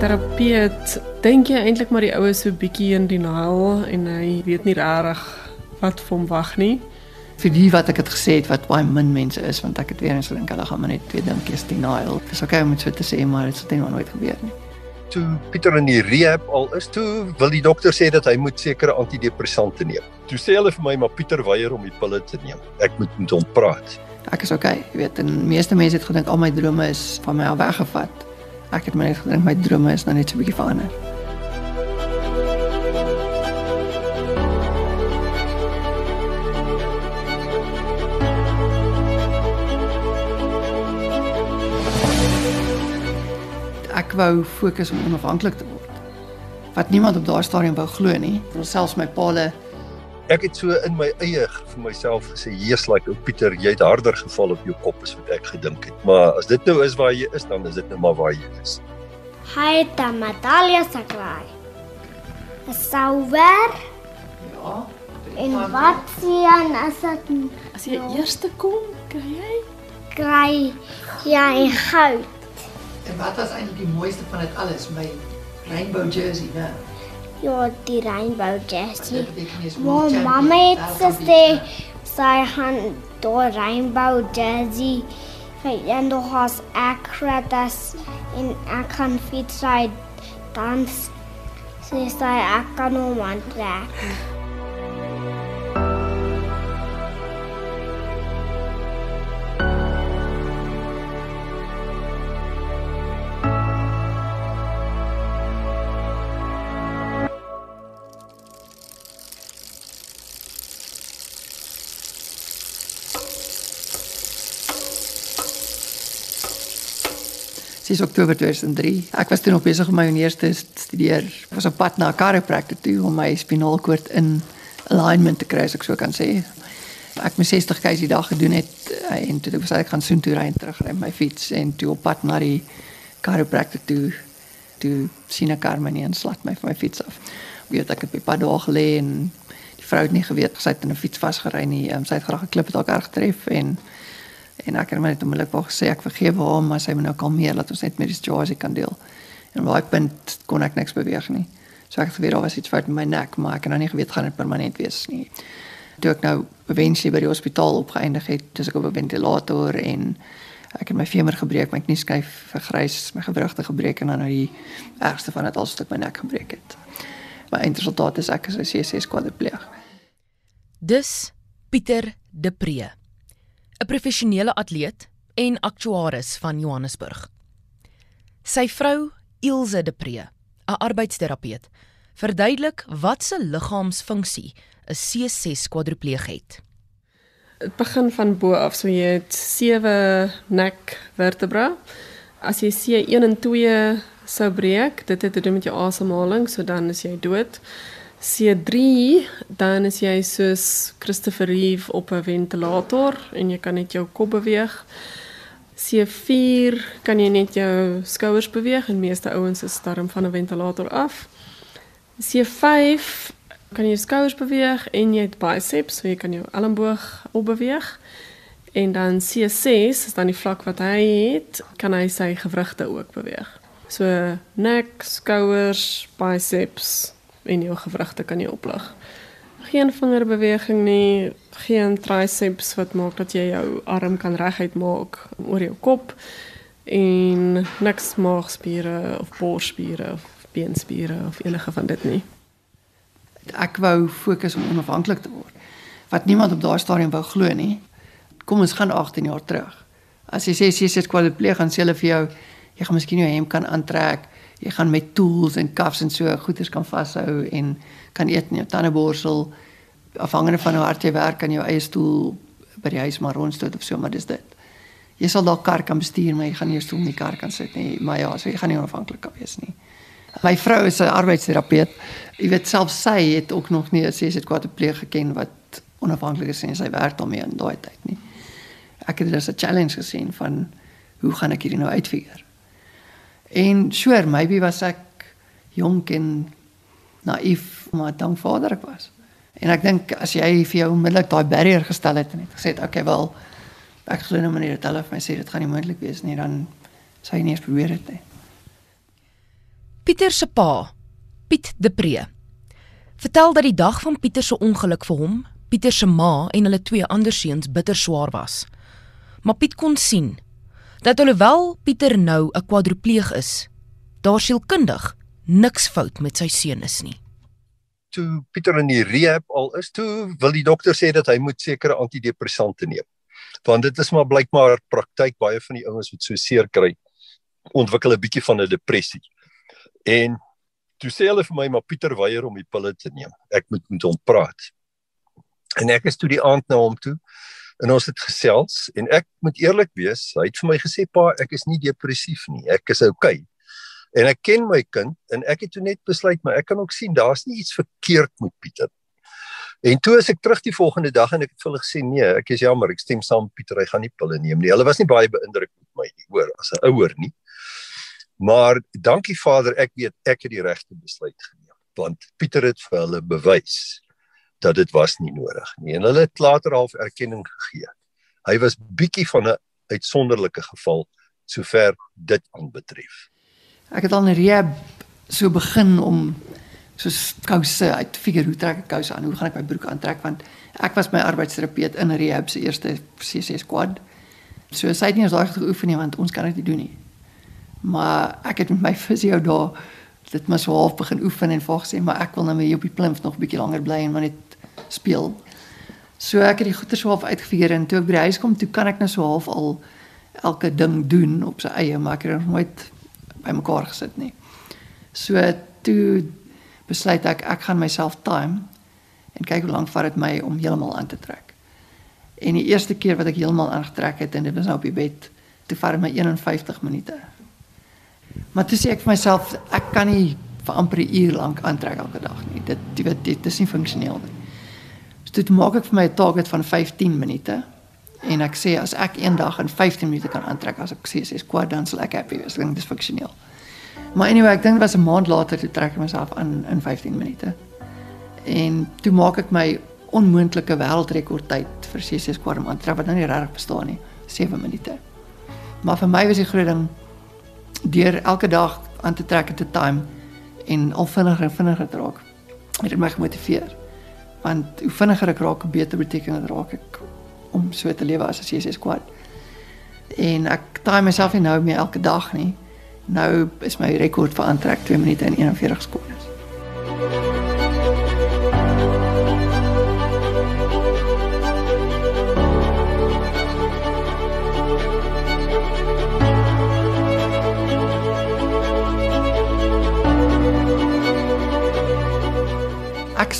Terapeut dink jy eintlik maar die ou is so bietjie in denial en hy weet nie regtig wat vir hom wag nie. vir die wat ek het gesê het wat baie min mense is want ek het weer eens gedink hulle gaan maar net twee dinkies denial. Dis okay om dit so te sê maar dit sal net nooit gebeur nie. Toe Pieter in die rehab al is, toe wil die dokter sê dat hy moet sekere antidepressante neem. Toe sê hulle vir my maar Pieter weier om die pille te neem. Ek moet met hom praat. Ek is okay, jy weet, en meeste mense het gedink al my drome is van my al weggevat. Ek het net gedink my drome is nou net so 'n bietjie verander. Ek wou fokus om onafhanklik te word. Wat niemand op daardie stadium wou glo nie. Selfs my paale Ek het so in my eie vir myself gesê, "Jesus, like ou Pieter, jy het harder geval op jou kop as wat ek gedink het." Maar as dit nou is waar jy is, dan is dit nou maar waar jy is. Medalje gekry. 'n Souwer ja, en wat sien as dit As jy eerste kom, kry jy kry jy goud? En wat was eintlik die mooiste van dit alles? My rainbow jersey, né? Ja, die rainbow is Maar mamma het Daar gesê sy gaan daai rainbow jersey vir nog as accurate as en ek kan fiets ry dan sê sy ek kan hom aantrek. Dis Oktober 2003. Ek was toe nog besig om my eerste studeer. Ek was op pad na 'n chiropractor toe om my spinalkoord in alignment te kry, as ek so kan sê. Ek het 60 k's die dag gedoen het eh, en toe was ek gaan soen toe ry en terug ry my fiets en toe op pad na die chiropractor toe toe sien ek my nie en slat my van my fiets af. Weet ek het by pad daar gelê en die vrou het nie geweet sy het in 'n fiets vasgery nie. Um, sy het graag 'n klip haar erg getref en En ek het net onmiddellik wou gesê ek vergewe hom, maar sy moet nou kalmeer dat ons net met die situasie kan deel. En op daai punt kon ek niks beweeg nie. So ek het geweet daar was iets fout met my nek, maar ek het nou nie geweet gaan dit permanent wees nie. Toe ek nou eventually by die hospitaal opgeëindig het, dis ek op 'n ventilator en ek het my femur gebreek, my knieskyf vergrys, my gewrigte gebreek en dan nou die ergste van dit al stuk my nek gebreek het. My eindresultaat is ek is 'n C6 kwadripleeg. Dus Pieter De Pre, 'n professionele atleet en aktuaris van Johannesburg. Sy vrou, Ilse De Pre, 'n arbeidsterapeut, verduidelik wat se liggaamsfunksie 'n C6 kwadripleeg het. Dit begin van bo af, so jy het sewe nek vertebra. As jy C1 en 2 sou breek, dit het te doen met jou asemhaling, so dan is jy dood. C3, dan is jy soos Christopher Reeve op 'n ventilator en jy kan net jou kop beweeg. C4 kan jy net jou skouers beweeg en meeste ouens is darm van 'n ventilator af. C5 kan jy jou skouers beweeg en jy het biceps, so jy kan jou elmboog opbeweeg. En dan C6 is dan die vlak wat hy het, kan hy sy gewrigte ook beweeg. So nek, skouers, biceps en jou gewrigte kan jy oplig. Geen vingerbeweging nie, geen triceps wat maak dat jy jou arm kan reguit maak oor jou kop en niks maagspiere of borsspiere of beenspiere of enige van dit nie. ek wou fokus om onafhanklik te word. Wat niemand op daardie stadium wou glo nie. Kom ons gaan 18 jaar terug. As jy sê jy sit kwadripleeg gaan sê hulle vir jou jy gaan miskien jou hemp kan aantrek, jy gaan met tools en cuffs en so goeders kan vashou en kan eet in jou tandeborsel afhangende van hoe hard jy werk kan jou eie stoel by die huis maar rondstoot of so, maar dis dit. Jy sal dalk kar kan bestuur, maar jy gaan nie stoel in die kar kan sit nie. Maar ja, so jy gaan nie onafhanklik kan wees nie. My vrou is 'n arbeidsterapeut. Jy weet self sy het ook nog nie 'n CST kwadripleeg geken wat onafhanklik is en sy werk daarmee in daai tyd nie. Ek het dit as 'n challenge gesien van hoe gaan ek hierdie nou uitfigure? En sure, maybe was ek jonk en naïef, maar dank Vader ek was. En ek dink as jy vir jou onmiddellik daai barrier gestel het en het gesê, "Oké, okay, wel ek glo nou meneer dit hulle vir my sê dit gaan nie moontlik wees nie," dan sou jy nie eens probeer het nie. Pieter se pa, Piet De Pre, vertel dat die dag van Pieter se ongeluk vir hom, Pieter se ma en hulle twee ander seuns bitter swaar was. Maar Piet kon sien dat alhoewel Pieter nou 'n kwadripleeg is, daar sielkundig niks fout met sy seun is nie. Toe Pieter in die rehab al is, toe wil die dokter sê dat hy moet sekere antidepressante neem. Want dit is maar blykbaar praktyk baie van die ouens wat so seer kry ontwikkel 'n bietjie van 'n depressie. En toe sê hulle vir my maar Pieter weier om die pille te neem. Ek moet met hom praat. En ek is toe die aand na hom toe en ons het gesels en ek moet eerlik wees, hy het vir my gesê pa, ek is nie depressief nie. Ek is oukei. Okay. En ek ken my kind en ek het toe net besluit maar ek kan ook sien daar's nie iets verkeerd met Pieter. En toe as ek terug die volgende dag en ek het vir hulle gesê nee, ek is jammer, ek stem saam Pieter, hy gaan nie pille neem nie. Hulle was nie baie beïndruk met my nie, hoor, as 'n ouer nie. Maar dankie Vader, ek weet ek het die regte besluit geneem want Pieter het vir hulle bewys dat dit was nie nodig nie en hulle het later half erkenning gegee. Hy was bietjie van 'n uitsonderlike geval sover dit aanbetref. Ek het al in rehab so begin om soos kouse uit figure hoe trek ek kouse aan? Hoe gaan ek my broek aantrek want ek was my arbeidsterapeut in rehab se eerste CC squad. So sy het nie ons daai geoefen nie want ons kan dit nie doen nie. Maar ek het met my fisio daar dit maar so half begin oefen en vra sê maar ek wil nou weer op die plimf nog 'n bietjie langer bly en maar net speel. So ek het die goeie so half uitgefigure en toe ek by die huis kom, toe kan ek nou so half al elke ding doen op sy eie, maar ek het nog nooit bymekaar gesit nie. So toe besluit ek ek gaan myself time en kyk hoe lank vat dit my om heeltemal aan te trek. En die eerste keer wat ek heeltemal aangetrek het en dit was nou op die bed, toe vat dit my 51 minute. Maar toe sê ek vir myself ek kan nie vir amper 'n uur lank aantrek elke dag nie. Dit weet dit is nie funksioneel nie. So toe maak ek vir my 'n target van 15 minute en ek sê as ek een dag in 15 minute kan aantrek as ek sê sê kwad dan sal ek happy wees. Dink dis funksioneel. Maar anyway, ek dink dit was 'n maand later toe trek ek myself aan in 15 minute. En toe maak ek my onmoontlike wêreldrekord tyd vir CC kwad om aan te trek wat nou nie regtig bestaan nie. 7 minute. Maar vir my was die groot ding deur elke dag aan te trek te time en al vinniger en vinniger te raak. Het my gemotiveer. Want hoe vinniger ek raak, hoe beter beteken dit raak ek om so te lewe as 'n CSS squad. En ek time myself nie nou meer elke dag nie. Nou is my rekord vir aantrek 2 minute en 41 sekondes.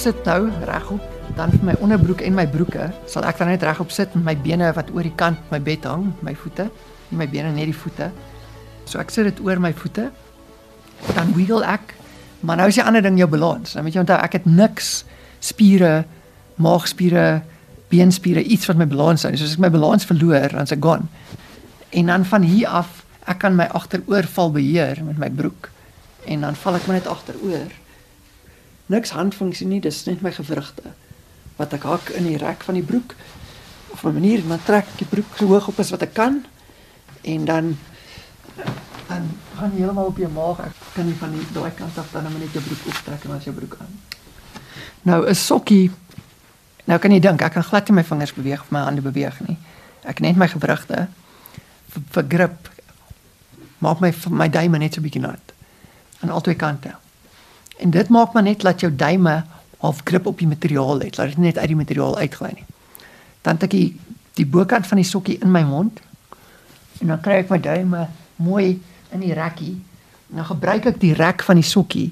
Sit nou regop dan vir my onderbroek en my broeke sal ek dan net regop sit met my bene wat oor die kant my bed hang my voete en my bene net die voete. So ek sit dit oor my voete dan wiggle ek maar nou is die ander ding jou balans. Nou moet jy onthou ek het niks spiere maagspiere beenspiere iets wat my balans hou so as ek my balans verloor dan se gaan en dan van hier af ek kan my agteroor val beheer met my broek. En dan val ek maar net agteroor niks handfunksie nie, dis net my gewrigte wat ek hak in die rek van die broek of 'n manier maar trek die broek so hoog op as wat ek kan en dan dan gaan jy heeltemal op jou maag. Ek kan nie van die daai kant af dan net jou broek optrek en as jou broek aan. Nou 'n sokkie. Nou kan jy dink ek kan glad nie my vingers beweeg of my hande beweeg nie. Ek net my gewrigte vir, grip maak my my duime net so bietjie nat aan albei kante. En dit maak maar net dat jou duime half grip op die materiaal het, laat dit net uit die materiaal uitgly nie. Dan tik ek die, die bokant van die sokkie in my mond en dan kry ek my duime mooi in die rekkie. Nou gebruik ek die rek van die sokkie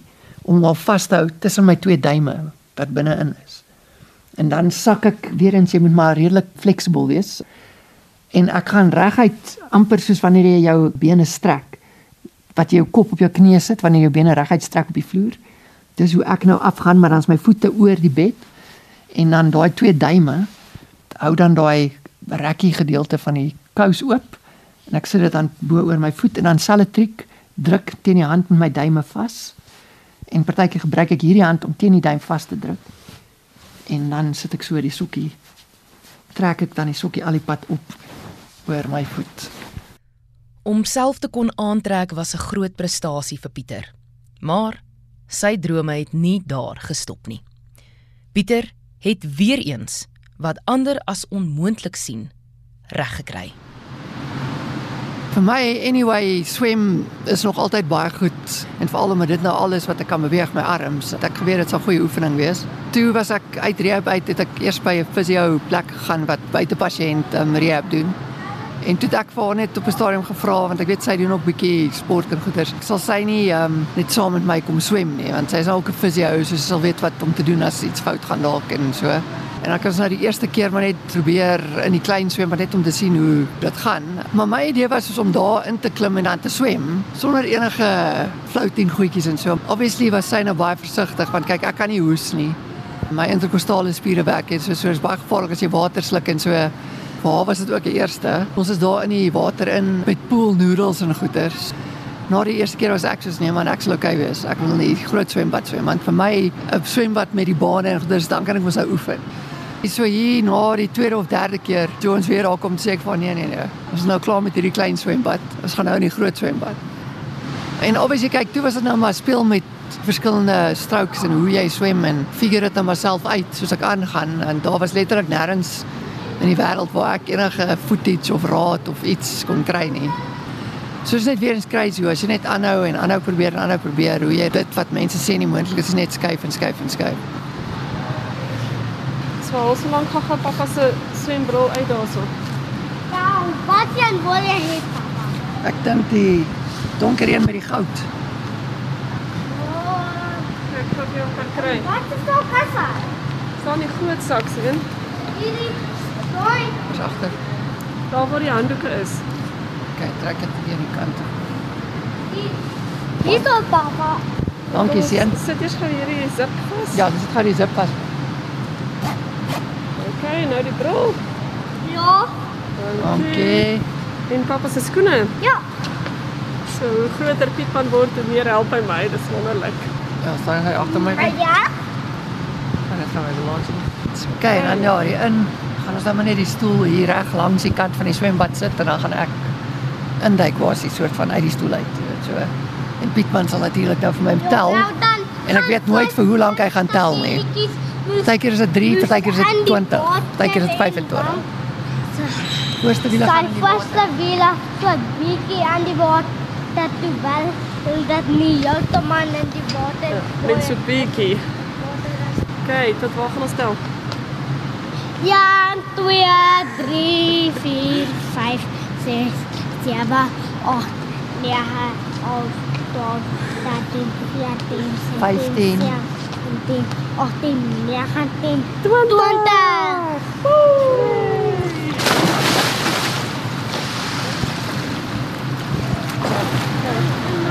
om hom vas te hou tussen my twee duime wat binne-in is. En dan sak ek weer eens jy moet maar redelik fleksibel wees. En ek gaan reguit amper soos wanneer jy jou bene strek wat jy jou kop op jou knie sit wanneer jou bene reguit strek op die vloer dis hoe ek nou afgaan maar dan is my voete oor die bed en dan daai twee duime hou dan daai rekkie gedeelte van die kous oop en ek sit dit dan bo oor my voet en dan selfe triek druk teen die hand met my duime vas en partykeer gebruik ek hierdie hand om teen die duim vas te druk en dan sit ek so die sokkie trek ek dan die sokkie al die pad op oor my voet. Om self te kon aantrek was 'n groot prestasie vir Pieter. Maar sy drome het nie daar gestop nie. Pieter het weer eens wat ander as onmoontlik sien reggekry. Vir my anyway, swem is nog altyd baie goed en veral omdat dit nou alles wat ek kan beweeg my arms. Dat ek geweet dit sal 'n goeie oefening wees. Toe was ek uit rehab uit het ek eers by 'n fisio plek gegaan wat buite pasiënt um, rehab doen. En toe het ek vir haar net op 'n stadium gevra want ek weet sy doen ook bietjie sport en goeters. Ek sal sy nie um, net saam met my kom swem nie want sy is ook 'n fisio, so sy sal weet wat om te doen as iets fout gaan dalk en so. En ek was nou die eerste keer maar net probeer in die klein swem net om te sien hoe dit gaan. Maar my idee was om daar in te klim en dan te swem sonder enige floating goedjies en so. Obviously was sy nou baie versigtig want kyk ek kan nie hoes nie. My interkostale spiere werk en so so is baie gevaarlik as jy water sluk en so. Waar was dit ook die eerste? Ons is daar in die water in met pool noodles en goeters. Na die eerste keer was ek soos nee man, ek sal okay wees. Ek wil nie groot swembad swem want vir my 'n swembad met die bane en goeters dan kan ek mos nou oefen. So hier na die tweede of derde keer toe ons weer daar kom sê ek van nee nee nee. Ons is nou klaar met hierdie klein swembad. Ons gaan nou in die groot swembad. En obviously kyk, toe was dit nou maar speel met verskillende strokes en hoe jy swem en figure dit nou maar self uit soos ek aangaan en daar was letterlik nêrens in die wêreld waar ek enige footage of raad of iets kon kry nie. So is net weer eens crazy hoe as jy net aanhou en aanhou probeer en aanhou probeer hoe jy dit wat mense sê nie moontlik is net skuif en skuif en skuif. So al so lank gaan pappa se swembril uit daarso. Ja, wat jy wil jy hê, papa? Ek dink die donker een met die goud. Oh, Ek hoop jy kan kry. wat is daai kassa? Staan die groot sak sien? Hierdie daai Dis agter. Daar waar die handdoeke is. Kyk, trek dit hier aan die kant. Hier is daai papa. Dankie seun. Sit eers gou hierdie zip vas. Ja, dis gaan die zip vas. Okay, nou die bril. Ja. Dankie. En pappa se skoene. Ja. So hoe groter Pietman word, hoe meer help hy my. Dis wonderlik. Ja, staan hy agter my. Maar ja. En dit gaan my balans. Kyk, dan ja, hier in gaan ons dan maar net die stoel hier reg langs die kant van die swembad sit en dan gaan ek induik waar sy soort van uit die stoel uit, so. En Pietman sal natuurlik nou vir my tel. Nou dan. En ek weet nooit vir hoe lank hy gaan tel nie. Partykeer is dit 3, partykeer is dit 20, partykeer is dit 25. Voorste wiele Sy gaan in die water. vaste wiele so bietjie aan die water toe wel dit nie heeltemal in die water Net so bietjie. Okay, tot waar gaan ons tel? Ja, 2 3 4 5 6 7 8 9 10 13 14 15. 17 18 19 20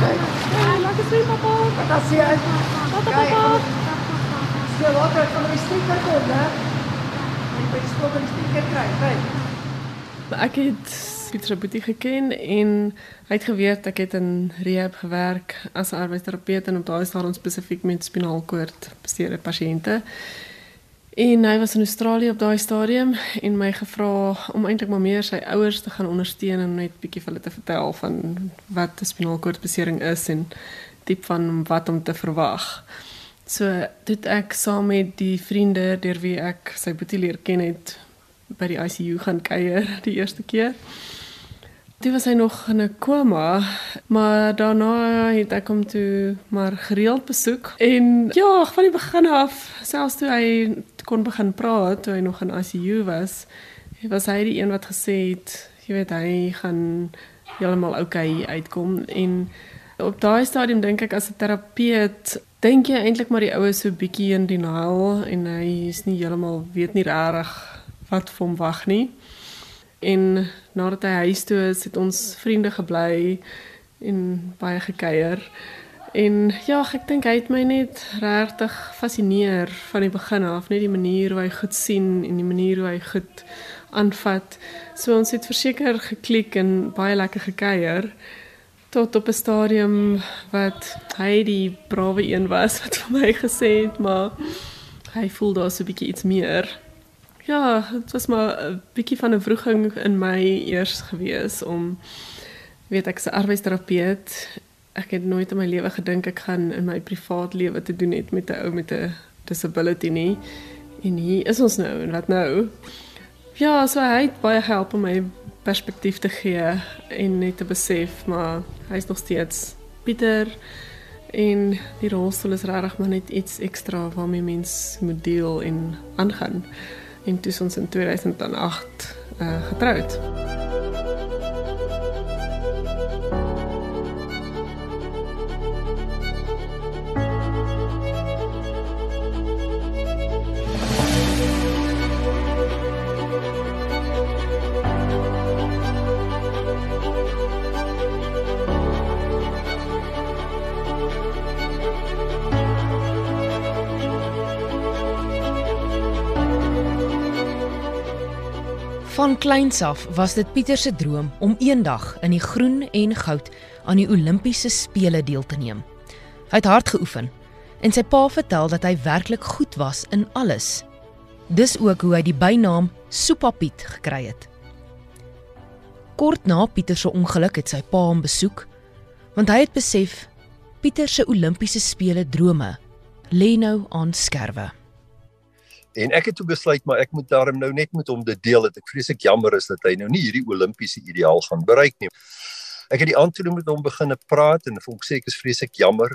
Kyk. Hey, lekker swem pappa. Dat sien jy. Tata Kyk. pappa. Sy water van die Jy by die van die sticker kry, kyk. Ek het Pieter boetie geken en hy het geweet ek het in rehab gewerk as 'n arbeidsterapeut en op daai stadium spesifiek met spinalkoord beseerde pasiënte. En hy was in Australië op daai stadium en my gevra om eintlik maar meer sy ouers te gaan ondersteun en net bietjie vir hulle te vertel van wat 'n spinalkoordbesering is en diep van wat om te verwag. So dit ek saam met die vriende deur wie ek sy boetie leer ken het by die ICU gaan kuier die eerste keer. Toe was hy nog in 'n koma, maar daarna het ek hom toe maar gereeld besoek. En ja, van die begin af, selfs toe hy kon begin praat, toe hy nog in ICU was, was hy die een wat gesê het, jy weet, hy gaan heeltemal oukei okay uitkom en op daai stadium dink ek as 'n terapeut dink jy eintlik maar die oues so bietjie in denial en hy is nie heeltemal weet nie regtig wat vir hom wag nie. En nadat hy huis toe is, het ons vriende gebly en baie gekuier. En ja, ek dink hy het my net regtig fascineer van die begin af, net die manier hoe hy goed sien en die manier hoe hy goed aanvat. So ons het verseker geklik en baie lekker gekuier tot op 'n stadium wat hy die brawe een was wat vir my gesê het, maar hy voel daar so 'n bietjie iets meer. Ja, dit was maar 'n bietjie van 'n wroging in my eers gewees om weet ek se arbeidsterapeut ek het nooit in my lewe gedink ek gaan in my privaat lewe te doen het met 'n ou met 'n disability nie. En hier is ons nou en wat nou? Ja, so hy het baie gehelp om my perspektief te gee en net te besef maar hy's nog steeds Pieter en die rolstoel is regtig maar net iets ekstra waarmee mens moet deel en aangaan. En toe ons in 2008 uh, getroud. Van kleins af was dit Pieter se droom om eendag in die groen en goud aan die Olimpiese spele deel te neem. Hy het hard geoefen en sy pa vertel dat hy werklik goed was in alles. Dis ook hoe hy die bynaam Soepa Piet gekry het. Kort na Pieter se ongeluk het sy pa hom besoek want hy het besef Pieter se Olimpiese spele drome lê nou aan skerwe. En ek het toe besluit maar ek moet daarom nou net met hom dit deel dat ek vreeslik jammer is dat hy nou nie hierdie Olimpiese ideaal gaan bereik nie. Ek het die aand toe met hom begine praat en hom sê ek is vreeslik jammer.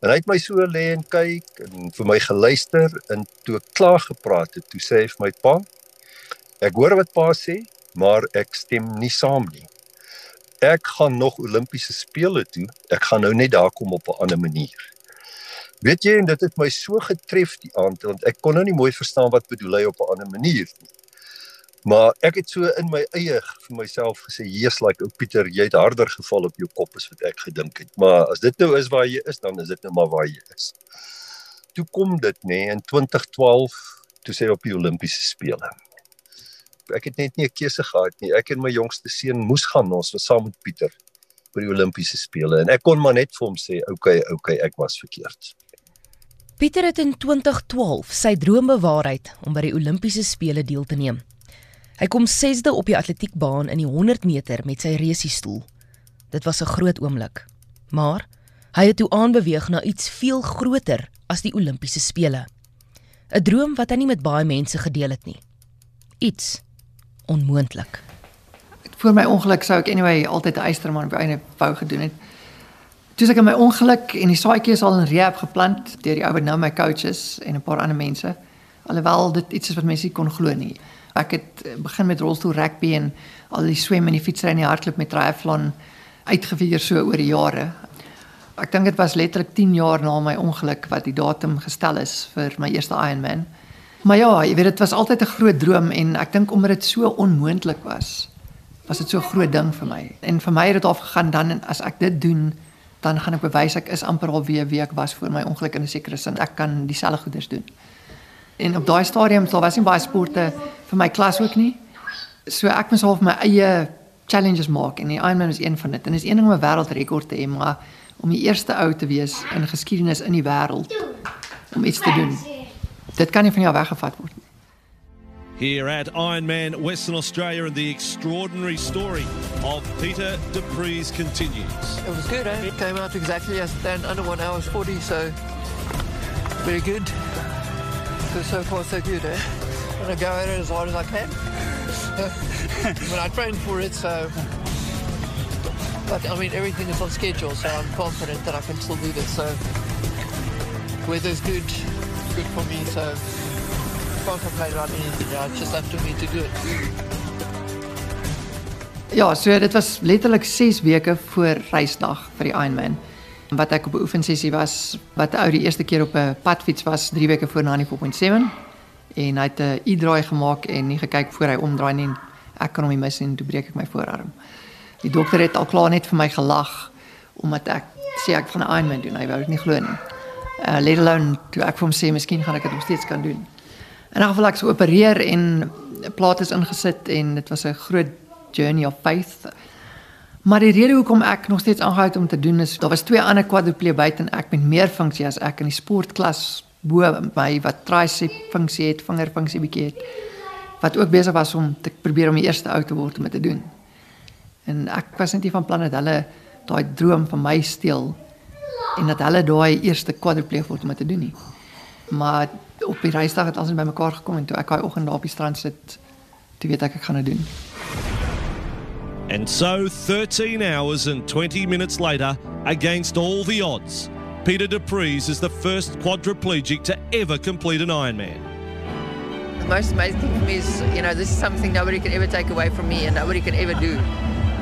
En hy het my so lê en kyk en vir my geluister en toe ek klaar gepraat het, toe sê hy vir my pa: "Ek hoor wat pa sê, maar ek stem nie saam nie. Ek gaan nog Olimpiese spele toe. Ek gaan nou net daar kom op 'n ander manier." Weet jy en dit het my so getref die aand want ek kon nou nie mooi verstaan wat bedoel hy op 'n ander manier nie. Maar ek het so in my eie vir myself gesê, "Jesus, like ou Pieter, jy het harder geval op jou kop as wat ek gedink het." Maar as dit nou is waar jy is, dan is dit nou maar waar jy is. Toe kom dit nê nee, in 2012 toe sê op die Olimpiese spele. Ek het net nie 'n keuse gehad nie. Ek en my jongste seun moes gaan, ons was saam met Pieter by die Olimpiese spele en ek kon maar net vir hom sê, "Oké, okay, oké, okay, ek was verkeerd." Pieter het in 2012 sy droom bewaarheid om by die Olimpiese spele deel te neem. Hy kom 6de op die atletiekbaan in die 100 meter met sy reusiestoel. Dit was 'n groot oomblik. Maar hy het toe aanbeweeg na iets veel groter as die Olimpiese spele. 'n Droom wat hy nie met baie mense gedeel het nie. Iets onmoontlik. Voor my ongeluk sou ek anyway altyd 'n eysterman op eie wou gedoen het. Toe ek in my ongeluk en die saadjie is al in rehab geplant deur die ou wat nou my coaches en 'n paar ander mense. Alhoewel dit iets is wat mense nie kon glo nie. Ek het eh, begin met rolstoel rugby en al die swem en die fietsry en die hardloop met triathlon uitgevier so oor die jare. Ek dink dit was letterlik 10 jaar na my ongeluk wat die datum gestel is vir my eerste Ironman. Maar ja, jy weet dit was altyd 'n groot droom en ek dink omdat dit so onmoontlik was, was dit so 'n groot ding vir my. En vir my het dit afgegaan dan as ek dit doen dan gaan ek bewys ek is amper al weer wie ek was voor my ongeluk in 'n sekere sin. Ek kan dieselfde goeders doen. En op daai stadium sou was nie baie sporte vir my klas ook nie. So ek moes half my eie challenges maak en die Ironman is een van dit. En is een ding om 'n wêreldrekord te hê, maar om die eerste ou te wees in geskiedenis in die wêreld om iets te doen. Dit kan nie van jou weggevat word nie. Here at Ironman Western Australia, and the extraordinary story of Peter Dupree's continues. It was good, eh? It came out exactly as planned, under one hour 40, so very good. So, so far, so good, eh? I'm going to go at it as hard as I can. but I trained for it, so. But I mean, everything is on schedule, so I'm confident that I can still do this. So, weather's good, good for me, so can't complain about anything. It's just up to me to do it. Ja, so dit was letterlik 6 weke voor reisdag vir die Ironman. Wat ek op 'n oefensessie was, wat ou die eerste keer op 'n padfiets was 3 weke voor 94.7 en hy het 'n e-draai gemaak en nie gekyk voor hy omdraai nie. Ek kan hom nie mis en toe breek ek my voorarm. Die dokter het al klaar net vir my gelag omdat ek sê ek gaan 'n Ironman doen. Hy wou dit nie glo nie. Uh let alone toe ek vir hom sê miskien gaan ek dit nog steeds kan doen. In 'n geval ek so opereer en is ingesit en dit was 'n groot journey of faith. Maar die rede hoekom ek nog steeds aangehou het om te doen is daar was twee ander quadriplegics en ek met meer funksie as ek in die sportklas bo by wat tricep funksie het, vingerfunksie bietjie het wat ook besig was om te probeer om die eerste ou te word om dit te doen. En ek was net nie van plan dat hulle daai droom van my steel en dat hulle daai eerste kwadripleeg word om dit te doen nie. Maar op die reisdag het ons by mekaar gekom en toe ek daai oggend daar op die strand sit, toe weet ek ek gaan dit doen. And so, 13 hours and 20 minutes later, against all the odds, Peter Dupreez is the first quadriplegic to ever complete an Ironman. The most amazing thing for me is, you know, this is something nobody can ever take away from me and nobody can ever do.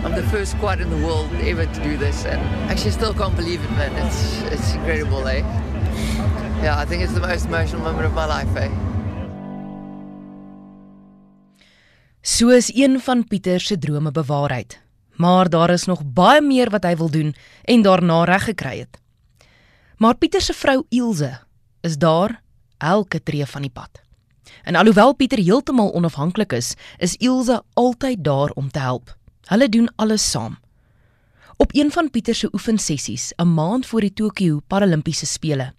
I'm the first quad in the world ever to do this, and actually still can't believe it, man. It's it's incredible, eh? Yeah, I think it's the most emotional moment of my life, eh? So is een van Pieter se drome bewaarheid. Maar daar is nog baie meer wat hy wil doen en daarna reg gekry het. Maar Pieter se vrou Ilse is daar elke tree van die pad. En alhoewel Pieter heeltemal onafhanklik is, is Ilse altyd daar om te help. Hulle doen alles saam. Op een van Pieter se oefensessies, 'n maand voor die Tokio Paralimpiese spele,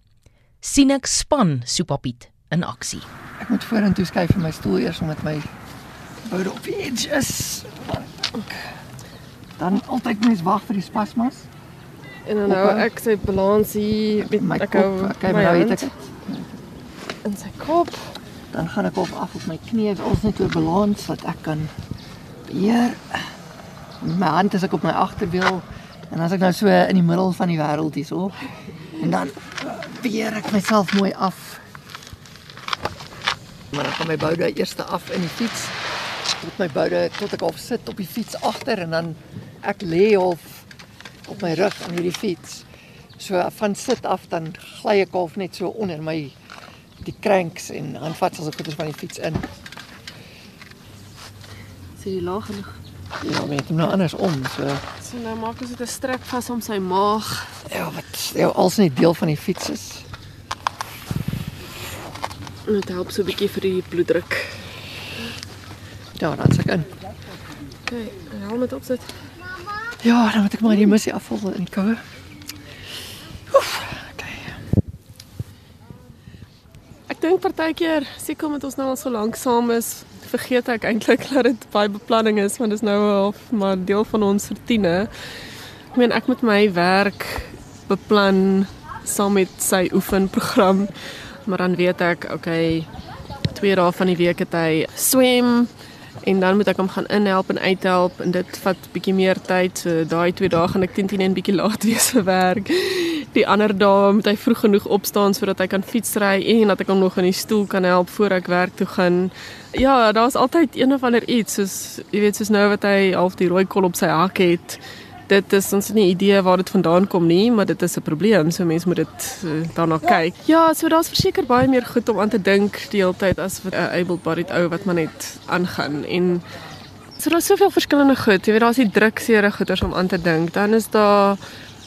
sien ek span Soepapiet in aksie. Ek moet vorentoe skuif in my stoel eers omdat my boude op die edge is. Dan altyd mens wag vir die spasmas. En dan hou ek sy balans hier met My ek kop, hou okay, my maar nou weet hand ek in sy kop. Dan gaan ek op af op my knie, ons net oor balans dat ek kan beheer. Met my hand is ek op my agterwiel en as ek nou so in die middel van die wêreld hierso en dan beheer ek myself mooi af. Maar dan gaan my boude eers af in die fiets. Tot my boude tot ek half sit op die fiets agter en dan ek lê half op my rug aan hierdie fiets. So van sit af dan gly ek half net so onder my die cranks en handvatsels en goeders van die fiets in. Sien jy laag genoeg. Ja, maar het hom nou andersom. So So nou maak ons dit 'n strek vas om sy maag. ja, wat ja, als net deel van die fiets is. En dit help so 'n bietjie vir die bloeddruk. Ja, dan sak in. Okay, helm dit opsit. Ja, dan moet ek maar die missie afval in die koue. Oef. Okay. Ek dink partykeer seker omdat ons nou al so lank saam is, vergeet ek eintlik dat dit baie beplanning is want dit is nou half maar deel van ons rotine. Ek meen ek moet my werk beplan saam met sy oefenprogram. Maar dan weet ek, okay, twee dae van die week het hy swem en dan moet ek hom gaan inhelp en uithelp en dit vat bietjie meer tyd. So daai twee dae gaan ek teen 10 en bietjie laat wees vir werk. Die ander dae moet hy vroeg genoeg opstaan sodat hy kan fietsry en dat ek hom nog in die stoel kan help voor ek werk toe gaan. Ja, daar's altyd een of ander iets soos jy weet soos nou wat hy half die rooi kol op sy hak het. Dit is ons nie idee waar dit vandaan kom nie, maar dit is 'n probleem. So mense moet dit uh, daarna kyk. Ja, so daar's verseker baie meer goed om aan te dink die hele tyd as 'n uh, able-bodied ou wat maar net aangaan en So daar's soveel verskillende goed. Jy weet daar's die drukseere goeters om aan te dink. Dan is daar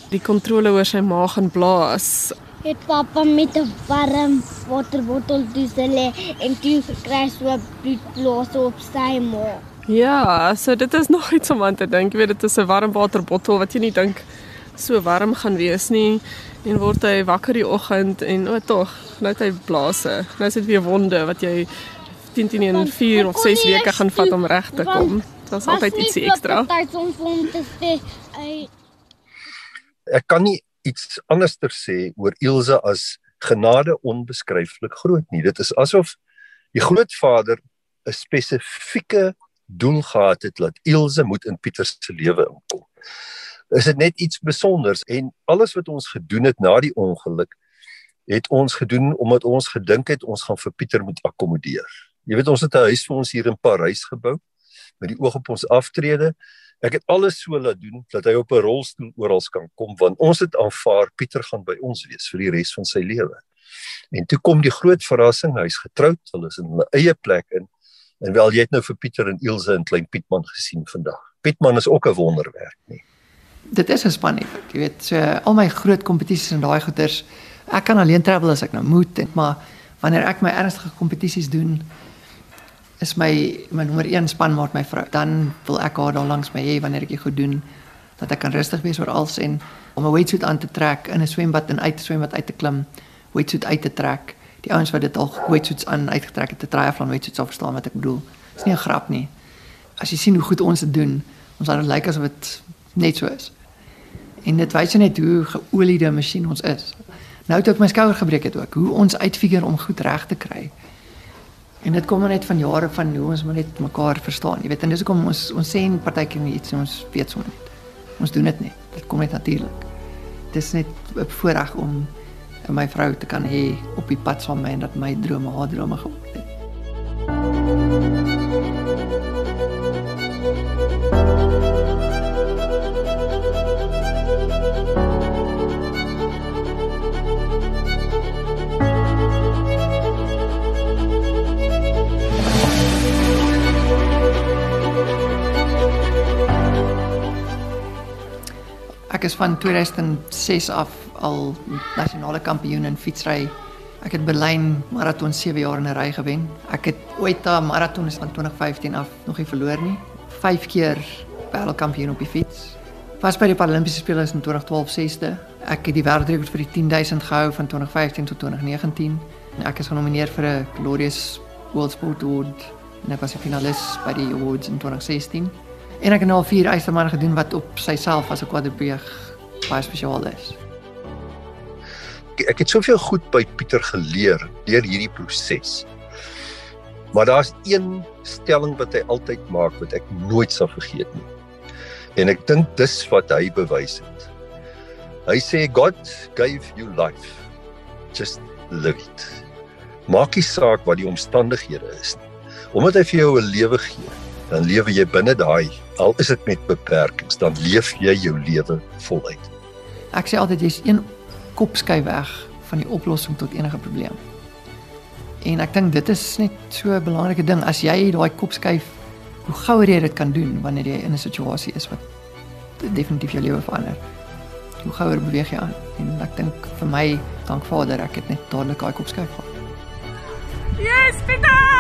die kontrole oor sy maag en blaas. Het pappa met 'n warm waterbottel lê en toe kry so 'n bloedblaas op sy maag. Ja, so dit is nog iets om aan te dink. Jy weet dit is 'n warmwaterbottel wat jy nie dink so warm gaan wees nie en word hy wakker die oggend en o, tog, nou het hy blaase. Nou is dit weer wonde wat jy 10 10 in 4 of 6 weke gaan vat om reg te kom. Daar's altyd ietsie ekstra. Tyd om hom te sê, "Ey, Ek kan nie iets anderster sê oor Ilse as genade onbeskryflik groot nie. Dit is asof die grootvader 'n spesifieke doel gehad het dat Ilse moet in Pieter se lewe inkom. Is dit net iets spesonders en alles wat ons gedoen het na die ongeluk het ons gedoen omdat ons gedink het ons gaan vir Pieter moet akkommodeer. Jy weet ons het 'n huis vir ons hier in Parys gebou met die oog op ons aftrede. Ek het alles so laat doen dat hy op 'n rolstoel oral kan kom want ons het aanvaar Pieter gaan by ons wees vir die res van sy lewe. En toe kom die groot verrassing, hy's getroud, hulle is in 'n eie plek in. En wel jy het nou vir Pieter en Ilse en klein Pietman gesien vandag. Pietman is ook 'n wonderwerk, nie. Dit is 'n span effek. Jy weet, so al my groot kompetisies en daai goeters, ek kan alleen travel as ek nou moet, en, maar wanneer ek my ernstige kompetisies doen, is my my nommer 1 spanmaat my vrou. Dan wil ek haar daar langs my hê wanneer ek dit goed doen dat ek kan rustig wees oor alles en om 'n wetsuit aan te trek in 'n swembad en uit te swembad uit te klim, wetsuit uit te trek. Die ouens wat dit al wetsuits aan uitgetrek het, te triathlon wetsuits sal verstaan wat ek bedoel. Dis nie 'n grap nie. As jy sien hoe goed ons dit doen, ons laat dit lyk asof dit net so is. En dit wys net hoe geoliede masjien ons is. Nou het ek my skouer gebreek het ook. Hoe ons uitfigure om goed reg te kry. En dit kom net van jare van hoe ons maar net mekaar verstaan. Jy weet, en dis hoekom ons ons sê in partykeer iets ons weet sommer net. Ons doen dit net. Dit kom net natuurlik. Dit is net 'n voorreg om my vrou te kan hê op die pad saam met my en dat my drome haar drome geword het. Ek is van 2006 af al nasionale kampioen in fietsry. Ek het Berlyn maraton 7 jaar in 'n ry gewen. Ek het ooit 'n maraton is van 2015 af nog nie verloor nie. 5 keer wêreldkampioen op die fiets. Was by die Paralimpiese spele in 2012 sesde. Ek het die wêreldrekord vir die 10000 gehou van 2015 tot 2019. Ek is genomineer vir 'n Glorious World Sport Award en ek was 'n finalis by die awards in 2016. En ek het nou al vier eistermanne gedoen wat op syself as 'n kwadripleeg baie spesiaal is. Ek het soveel goed by Pieter geleer deur hierdie proses. Maar daar's een stelling wat hy altyd maak wat ek nooit sal vergeet nie. En ek dink dis wat hy bewys het. Hy sê God gave you life. Just live it. Maak nie saak wat die omstandighede is nie. Omdat hy vir jou 'n lewe gee, dan lewe jy binne daai al is dit met beperkings, dan leef jy jou lewe voluit. Ek sê altyd jy's een kopskyf weg van die oplossing tot enige probleem. En ek dink dit is net so 'n belangrike ding as jy daai kopskyf hoe gouer jy dit kan doen wanneer jy in 'n situasie is wat definitief jou lewe verander. Hoe gouer beweeg jy aan? En ek dink vir my, dank Vader, ek het net dadelik daai kopskyf gehad. Yes, Pieter!